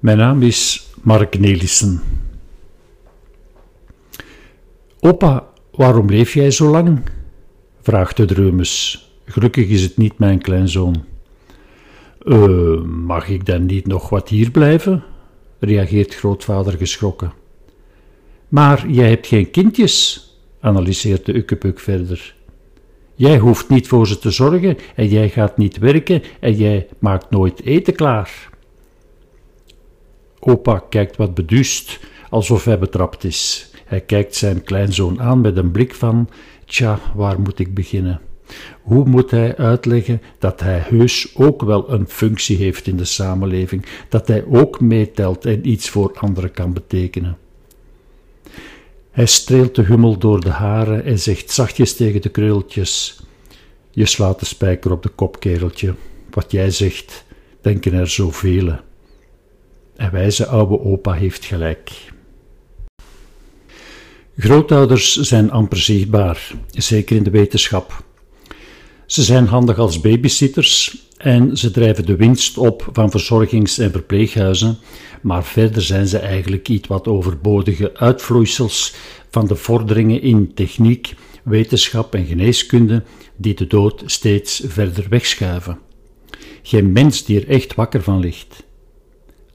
Mijn naam is Mark Nelissen. Opa, waarom leef jij zo lang? vraagt de dreumes. Gelukkig is het niet mijn kleinzoon. Uh, mag ik dan niet nog wat hier blijven? reageert grootvader geschrokken. Maar jij hebt geen kindjes, analyseert de ukkepuk verder. Jij hoeft niet voor ze te zorgen en jij gaat niet werken en jij maakt nooit eten klaar. Opa kijkt wat beduust, alsof hij betrapt is. Hij kijkt zijn kleinzoon aan met een blik van: Tja, waar moet ik beginnen? Hoe moet hij uitleggen dat hij heus ook wel een functie heeft in de samenleving, dat hij ook meetelt en iets voor anderen kan betekenen? Hij streelt de hummel door de haren en zegt zachtjes tegen de krulletjes: Je slaat de spijker op de kop, kereltje. Wat jij zegt, denken er zoveel. En wijze oude opa heeft gelijk. Grootouders zijn amper zichtbaar, zeker in de wetenschap. Ze zijn handig als babysitters en ze drijven de winst op van verzorgings- en verpleeghuizen, maar verder zijn ze eigenlijk iets wat overbodige uitvloeisels van de vorderingen in techniek, wetenschap en geneeskunde die de dood steeds verder wegschuiven. Geen mens die er echt wakker van ligt.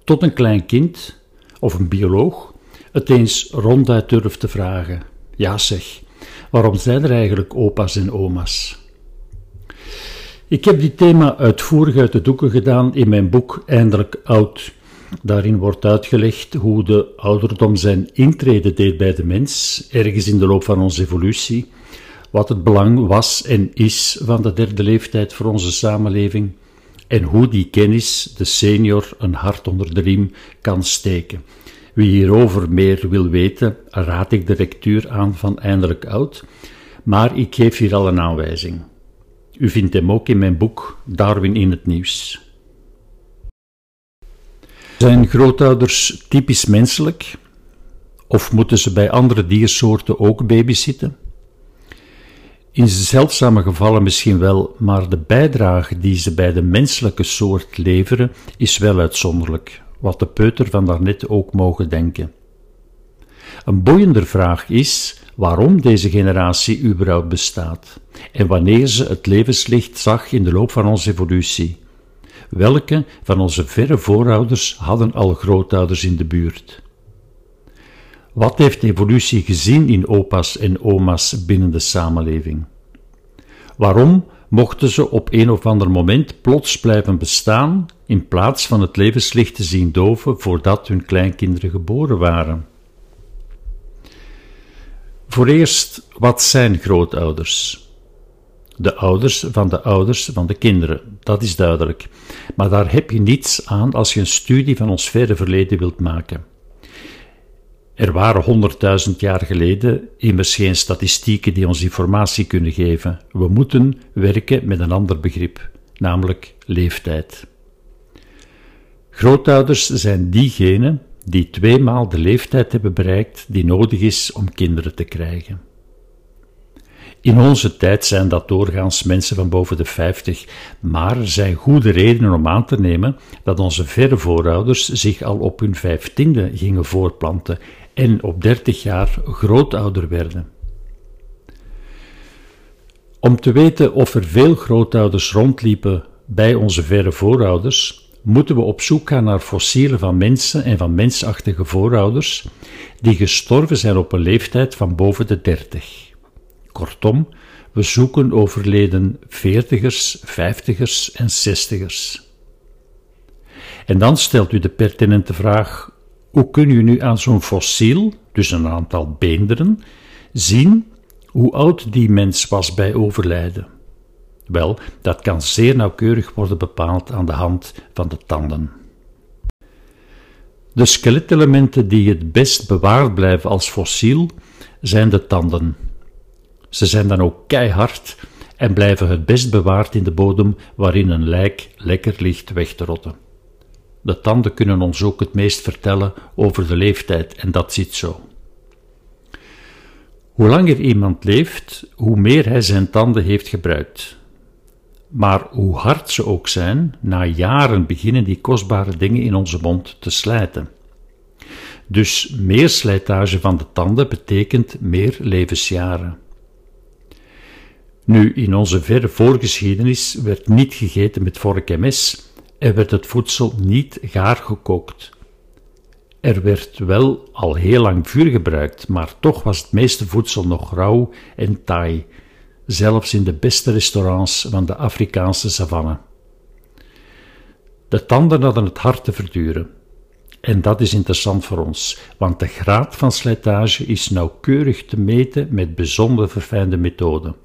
Tot een klein kind of een bioloog het eens ronduit durft te vragen. Ja zeg, waarom zijn er eigenlijk opa's en oma's? Ik heb dit thema uitvoerig uit de doeken gedaan in mijn boek Eindelijk Oud. Daarin wordt uitgelegd hoe de ouderdom zijn intrede deed bij de mens, ergens in de loop van onze evolutie, wat het belang was en is van de derde leeftijd voor onze samenleving en hoe die kennis de senior een hart onder de riem kan steken. Wie hierover meer wil weten, raad ik de lectuur aan van Eindelijk Oud, maar ik geef hier al een aanwijzing. U vindt hem ook in mijn boek Darwin in het nieuws. Zijn grootouders typisch menselijk? Of moeten ze bij andere diersoorten ook babysitten? In zeldzame gevallen misschien wel, maar de bijdrage die ze bij de menselijke soort leveren is wel uitzonderlijk, wat de peuter van daarnet ook mogen denken. Een boeiender vraag is waarom deze generatie überhaupt bestaat en wanneer ze het levenslicht zag in de loop van onze evolutie. Welke van onze verre voorouders hadden al grootouders in de buurt? Wat heeft evolutie gezien in opa's en oma's binnen de samenleving? Waarom mochten ze op een of ander moment plots blijven bestaan in plaats van het levenslicht te zien doven voordat hun kleinkinderen geboren waren? Voor eerst, wat zijn grootouders? De ouders van de ouders van de kinderen, dat is duidelijk. Maar daar heb je niets aan als je een studie van ons verre verleden wilt maken. Er waren honderdduizend jaar geleden immers geen statistieken die ons informatie kunnen geven. We moeten werken met een ander begrip, namelijk leeftijd. Grootouders zijn diegenen die tweemaal de leeftijd hebben bereikt die nodig is om kinderen te krijgen. In onze tijd zijn dat doorgaans mensen van boven de 50, maar er zijn goede redenen om aan te nemen dat onze verre voorouders zich al op hun vijftiende gingen voortplanten en op 30 jaar grootouder werden. Om te weten of er veel grootouders rondliepen bij onze verre voorouders, moeten we op zoek gaan naar fossielen van mensen en van mensachtige voorouders die gestorven zijn op een leeftijd van boven de 30. Kortom, we zoeken overleden veertigers, vijftigers en zestigers. En dan stelt u de pertinente vraag: hoe kun u nu aan zo'n fossiel, dus een aantal beenderen, zien hoe oud die mens was bij overlijden? Wel, dat kan zeer nauwkeurig worden bepaald aan de hand van de tanden. De skeletelementen die het best bewaard blijven als fossiel zijn de tanden. Ze zijn dan ook keihard en blijven het best bewaard in de bodem waarin een lijk lekker ligt weg te rotten. De tanden kunnen ons ook het meest vertellen over de leeftijd en dat zit zo. Hoe langer iemand leeft, hoe meer hij zijn tanden heeft gebruikt. Maar hoe hard ze ook zijn, na jaren beginnen die kostbare dingen in onze mond te slijten. Dus meer slijtage van de tanden betekent meer levensjaren. Nu, in onze verre voorgeschiedenis werd niet gegeten met vork en mes en werd het voedsel niet gaar gekookt. Er werd wel al heel lang vuur gebruikt, maar toch was het meeste voedsel nog rauw en taai, zelfs in de beste restaurants van de Afrikaanse savanne. De tanden hadden het hard te verduren. En dat is interessant voor ons, want de graad van slijtage is nauwkeurig te meten met bijzonder verfijnde methoden.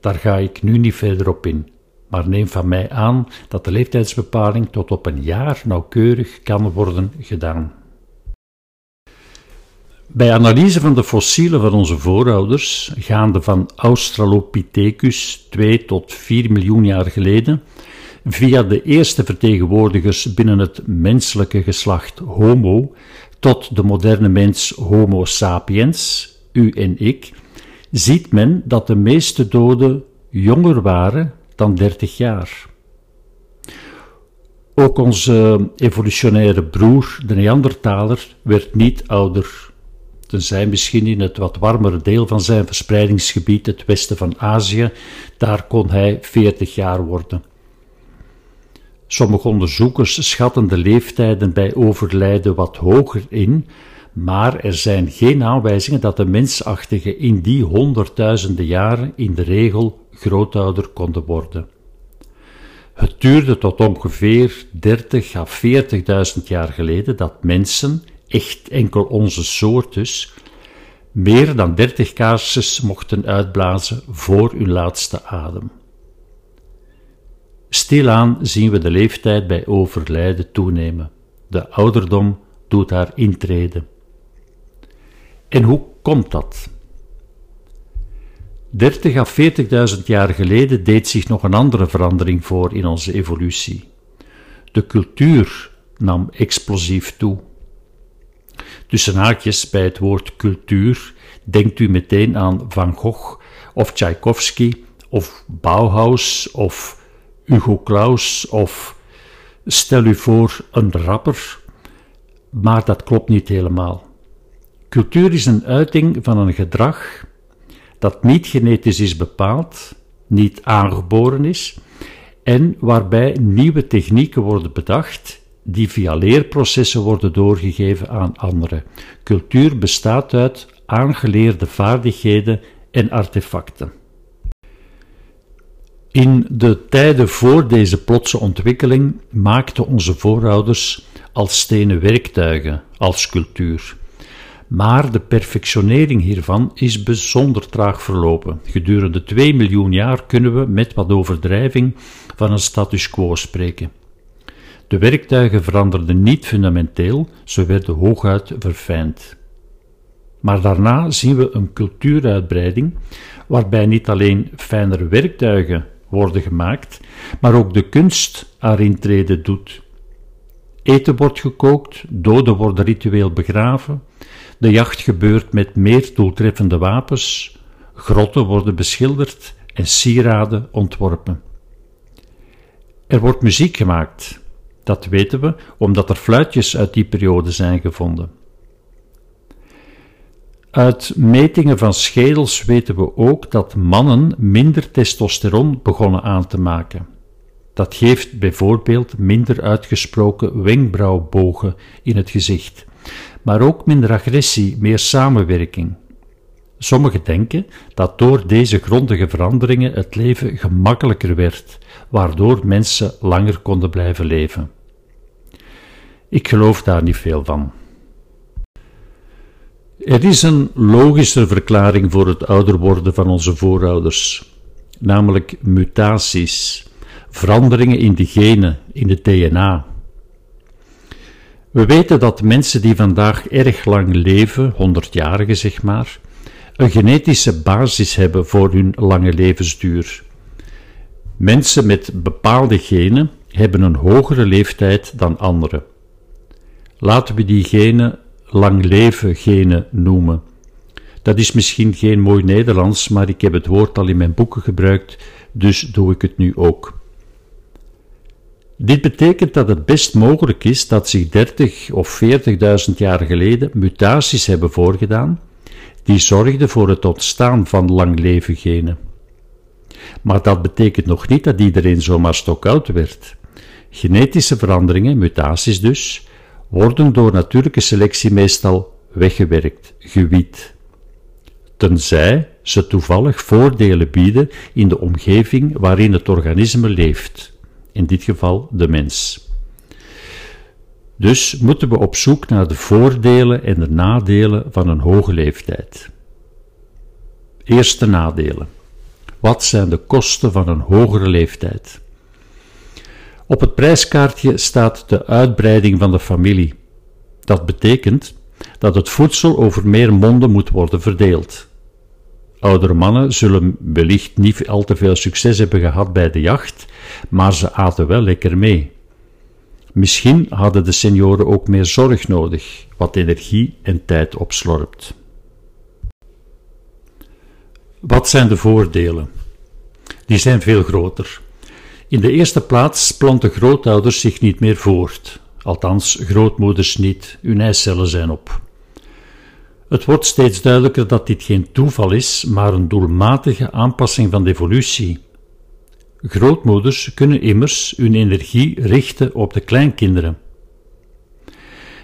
Daar ga ik nu niet verder op in, maar neem van mij aan dat de leeftijdsbepaling tot op een jaar nauwkeurig kan worden gedaan. Bij analyse van de fossielen van onze voorouders, gaande van Australopithecus 2 tot 4 miljoen jaar geleden, via de eerste vertegenwoordigers binnen het menselijke geslacht Homo tot de moderne mens Homo sapiens, u en ik, ziet men dat de meeste doden jonger waren dan 30 jaar. Ook onze evolutionaire broer, de Neandertaler, werd niet ouder, tenzij misschien in het wat warmere deel van zijn verspreidingsgebied, het westen van Azië, daar kon hij 40 jaar worden. Sommige onderzoekers schatten de leeftijden bij overlijden wat hoger in, maar er zijn geen aanwijzingen dat de mensachtigen in die honderdduizenden jaren in de regel grootouder konden worden. Het duurde tot ongeveer 30 à 40.000 jaar geleden dat mensen, echt enkel onze soort dus, meer dan 30 kaarsjes mochten uitblazen voor hun laatste adem. Stilaan zien we de leeftijd bij overlijden toenemen. De ouderdom doet haar intrede. En hoe komt dat? 30 à 40.000 jaar geleden deed zich nog een andere verandering voor in onze evolutie. De cultuur nam explosief toe. Tussen haakjes bij het woord cultuur denkt u meteen aan Van Gogh of Tchaikovsky of Bauhaus of Hugo Claus of stel u voor een rapper, maar dat klopt niet helemaal. Cultuur is een uiting van een gedrag dat niet genetisch is bepaald, niet aangeboren is en waarbij nieuwe technieken worden bedacht die via leerprocessen worden doorgegeven aan anderen. Cultuur bestaat uit aangeleerde vaardigheden en artefacten. In de tijden voor deze plotse ontwikkeling maakten onze voorouders als stenen werktuigen, als cultuur. Maar de perfectionering hiervan is bijzonder traag verlopen. Gedurende 2 miljoen jaar kunnen we met wat overdrijving van een status quo spreken. De werktuigen veranderden niet fundamenteel, ze werden hooguit verfijnd. Maar daarna zien we een cultuuruitbreiding, waarbij niet alleen fijnere werktuigen worden gemaakt, maar ook de kunst haar intrede doet. Eten wordt gekookt, doden worden ritueel begraven, de jacht gebeurt met meer doeltreffende wapens, grotten worden beschilderd en sieraden ontworpen. Er wordt muziek gemaakt, dat weten we omdat er fluitjes uit die periode zijn gevonden. Uit metingen van schedels weten we ook dat mannen minder testosteron begonnen aan te maken. Dat geeft bijvoorbeeld minder uitgesproken wenkbrauwbogen in het gezicht, maar ook minder agressie, meer samenwerking. Sommigen denken dat door deze grondige veranderingen het leven gemakkelijker werd, waardoor mensen langer konden blijven leven. Ik geloof daar niet veel van. Er is een logische verklaring voor het ouder worden van onze voorouders, namelijk mutaties, veranderingen in de genen, in de DNA. We weten dat mensen die vandaag erg lang leven, honderdjarigen zeg maar, een genetische basis hebben voor hun lange levensduur. Mensen met bepaalde genen hebben een hogere leeftijd dan anderen. Laten we die genen lang leven genen noemen. Dat is misschien geen mooi Nederlands, maar ik heb het woord al in mijn boeken gebruikt. dus doe ik het nu ook. Dit betekent dat het best mogelijk is dat zich 30 of 40.000 jaar geleden mutaties hebben voorgedaan die zorgden voor het ontstaan van lang leven genen. Maar dat betekent nog niet dat iedereen zomaar stokoud werd. Genetische veranderingen, mutaties dus, worden door natuurlijke selectie meestal weggewerkt, gewiet. Tenzij ze toevallig voordelen bieden in de omgeving waarin het organisme leeft, in dit geval de mens. Dus moeten we op zoek naar de voordelen en de nadelen van een hoge leeftijd. Eerste nadelen. Wat zijn de kosten van een hogere leeftijd? Op het prijskaartje staat de uitbreiding van de familie. Dat betekent dat het voedsel over meer monden moet worden verdeeld. Oudere mannen zullen wellicht niet al te veel succes hebben gehad bij de jacht, maar ze aten wel lekker mee. Misschien hadden de senioren ook meer zorg nodig, wat energie en tijd opslorpt. Wat zijn de voordelen? Die zijn veel groter. In de eerste plaats planten grootouders zich niet meer voort, althans grootmoeders niet, hun eicellen zijn op. Het wordt steeds duidelijker dat dit geen toeval is, maar een doelmatige aanpassing van de evolutie. Grootmoeders kunnen immers hun energie richten op de kleinkinderen.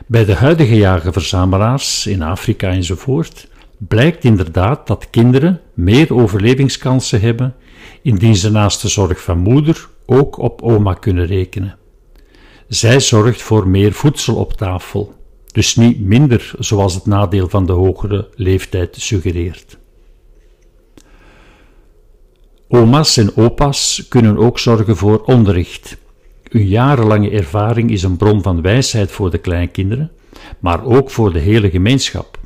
Bij de huidige jagerverzamelaars in Afrika enzovoort blijkt inderdaad dat kinderen meer overlevingskansen hebben indien ze naast de zorg van moeder ook op oma kunnen rekenen. Zij zorgt voor meer voedsel op tafel, dus niet minder zoals het nadeel van de hogere leeftijd suggereert. Oma's en opa's kunnen ook zorgen voor onderricht. Hun jarenlange ervaring is een bron van wijsheid voor de kleinkinderen, maar ook voor de hele gemeenschap.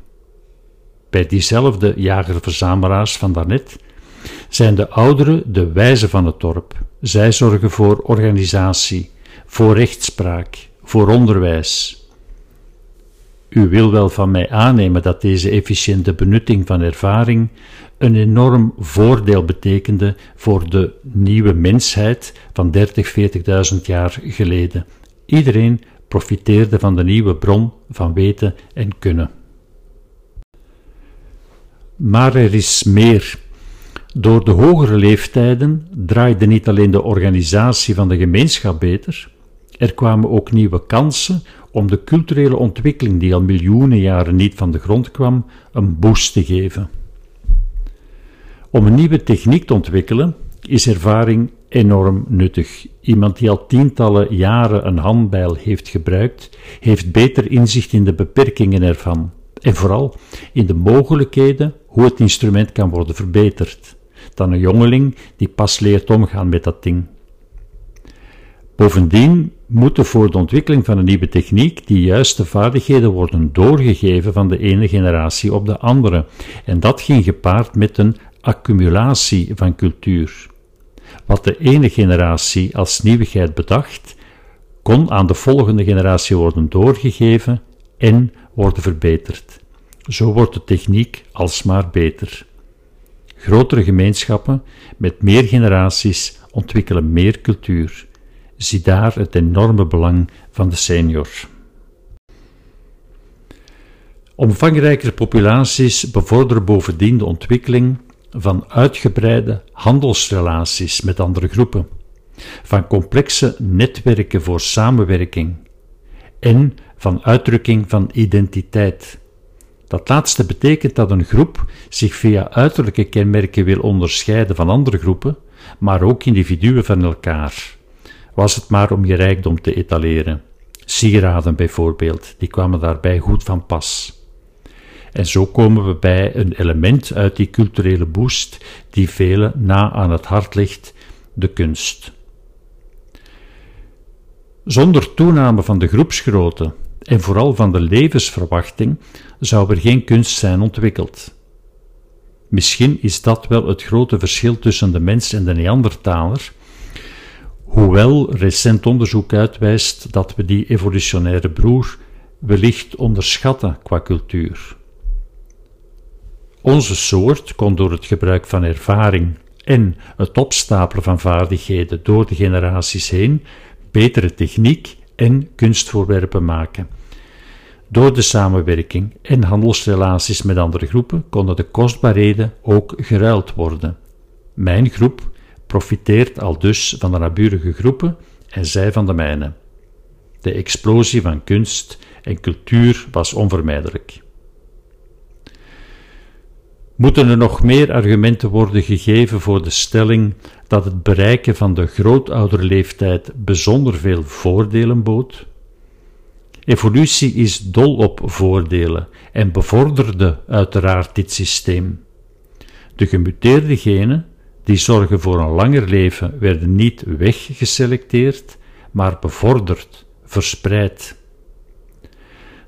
Bij diezelfde jager-verzamelaars van daarnet zijn de ouderen de wijzen van het dorp. Zij zorgen voor organisatie, voor rechtspraak, voor onderwijs. U wil wel van mij aannemen dat deze efficiënte benutting van ervaring een enorm voordeel betekende voor de nieuwe mensheid van 30, 40.000 jaar geleden. Iedereen profiteerde van de nieuwe bron van weten en kunnen. Maar er is meer. Door de hogere leeftijden draaide niet alleen de organisatie van de gemeenschap beter, er kwamen ook nieuwe kansen om de culturele ontwikkeling die al miljoenen jaren niet van de grond kwam, een boost te geven. Om een nieuwe techniek te ontwikkelen is ervaring enorm nuttig. Iemand die al tientallen jaren een handbijl heeft gebruikt, heeft beter inzicht in de beperkingen ervan en vooral in de mogelijkheden hoe het instrument kan worden verbeterd, dan een jongeling die pas leert omgaan met dat ding. Bovendien moeten voor de ontwikkeling van een nieuwe techniek die juiste vaardigheden worden doorgegeven van de ene generatie op de andere, en dat ging gepaard met een accumulatie van cultuur. Wat de ene generatie als nieuwigheid bedacht, kon aan de volgende generatie worden doorgegeven en worden verbeterd. Zo wordt de techniek alsmaar beter. Grotere gemeenschappen met meer generaties ontwikkelen meer cultuur. Zie daar het enorme belang van de senior. Omvangrijkere populaties bevorderen bovendien de ontwikkeling van uitgebreide handelsrelaties met andere groepen, van complexe netwerken voor samenwerking en van uitdrukking van identiteit. Dat laatste betekent dat een groep zich via uiterlijke kenmerken wil onderscheiden van andere groepen, maar ook individuen van elkaar. Was het maar om je rijkdom te etaleren. Sieraden bijvoorbeeld, die kwamen daarbij goed van pas. En zo komen we bij een element uit die culturele boost die velen na aan het hart ligt, de kunst. Zonder toename van de groepsgrootte en vooral van de levensverwachting zou er geen kunst zijn ontwikkeld. Misschien is dat wel het grote verschil tussen de mens en de Neandertaler, hoewel recent onderzoek uitwijst dat we die evolutionaire broer wellicht onderschatten qua cultuur. Onze soort kon door het gebruik van ervaring, en het opstapelen van vaardigheden door de generaties heen betere techniek en kunstvoorwerpen maken. Door de samenwerking en handelsrelaties met andere groepen konden de kostbaarheden ook geruild worden. Mijn groep profiteert al dus van de naburige groepen en zij van de mijne. De explosie van kunst en cultuur was onvermijdelijk. Moeten er nog meer argumenten worden gegeven voor de stelling dat het bereiken van de grootouderleeftijd bijzonder veel voordelen bood? Evolutie is dol op voordelen en bevorderde uiteraard dit systeem. De gemuteerde genen, die zorgen voor een langer leven, werden niet weggeselecteerd, maar bevorderd, verspreid.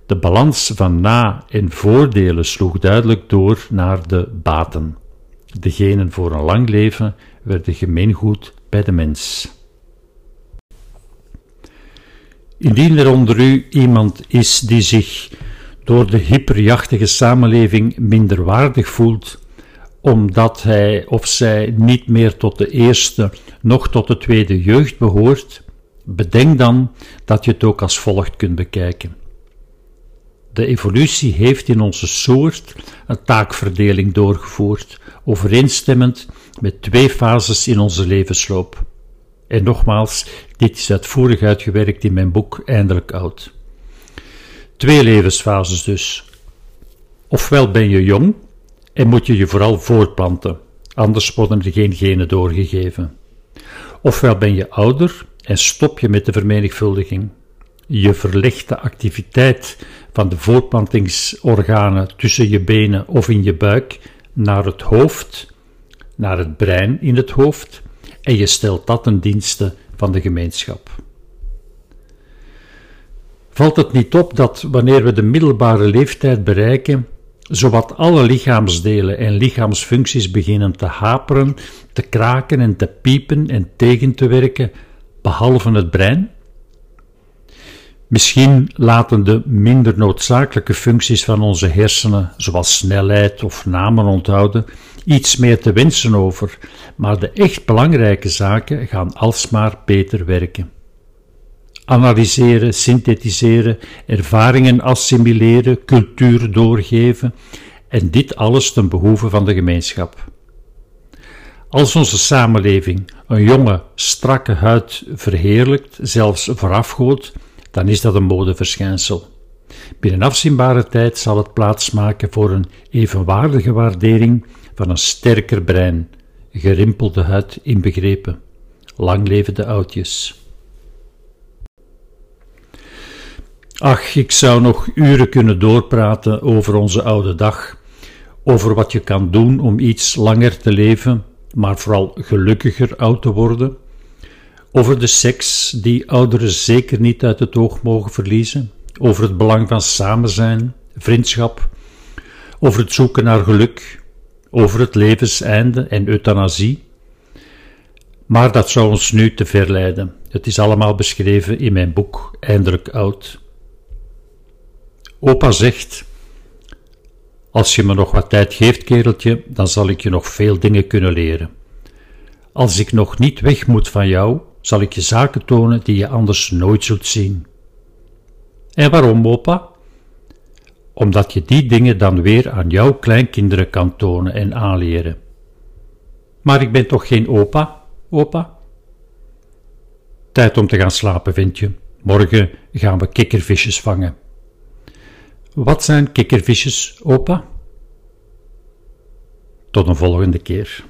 De balans van na- en voordelen sloeg duidelijk door naar de baten. Degenen voor een lang leven werden gemeengoed bij de mens. Indien er onder u iemand is die zich door de hyperjachtige samenleving minderwaardig voelt, omdat hij of zij niet meer tot de eerste, noch tot de tweede jeugd behoort, bedenk dan dat je het ook als volgt kunt bekijken. De evolutie heeft in onze soort een taakverdeling doorgevoerd, overeenstemmend met twee fases in onze levensloop. En nogmaals, dit is uitvoerig uitgewerkt in mijn boek Eindelijk Oud. Twee levensfases dus. Ofwel ben je jong en moet je je vooral voortplanten, anders worden er geen genen doorgegeven. Ofwel ben je ouder en stop je met de vermenigvuldiging. Je verlegt de activiteit van de voortplantingsorganen tussen je benen of in je buik naar het hoofd, naar het brein in het hoofd, en je stelt dat ten dienste van de gemeenschap. Valt het niet op dat wanneer we de middelbare leeftijd bereiken, zowat alle lichaamsdelen en lichaamsfuncties beginnen te haperen, te kraken en te piepen en tegen te werken, behalve het brein? Misschien laten de minder noodzakelijke functies van onze hersenen, zoals snelheid of namen onthouden, iets meer te wensen over, maar de echt belangrijke zaken gaan alsmaar beter werken. Analyseren, synthetiseren, ervaringen assimileren, cultuur doorgeven en dit alles ten behoeve van de gemeenschap. Als onze samenleving een jonge, strakke huid verheerlijkt, zelfs voorafgoot, dan is dat een modeverschijnsel. Binnen afzienbare tijd zal het plaatsmaken voor een evenwaardige waardering van een sterker brein, gerimpelde huid inbegrepen. Lang leven de oudjes. Ach, ik zou nog uren kunnen doorpraten over onze oude dag, over wat je kan doen om iets langer te leven, maar vooral gelukkiger oud te worden, over de seks die ouderen zeker niet uit het oog mogen verliezen, over het belang van samen zijn, vriendschap, over het zoeken naar geluk, over het levenseinde en euthanasie. Maar dat zou ons nu te ver leiden. Het is allemaal beschreven in mijn boek Eindelijk Oud. Opa zegt: Als je me nog wat tijd geeft, kereltje, dan zal ik je nog veel dingen kunnen leren. Als ik nog niet weg moet van jou, zal ik je zaken tonen die je anders nooit zult zien. En waarom, opa? Omdat je die dingen dan weer aan jouw kleinkinderen kan tonen en aanleren. Maar ik ben toch geen opa, opa? Tijd om te gaan slapen, vind je. Morgen gaan we kikkervisjes vangen. Wat zijn kikkervisjes, opa? Tot een volgende keer.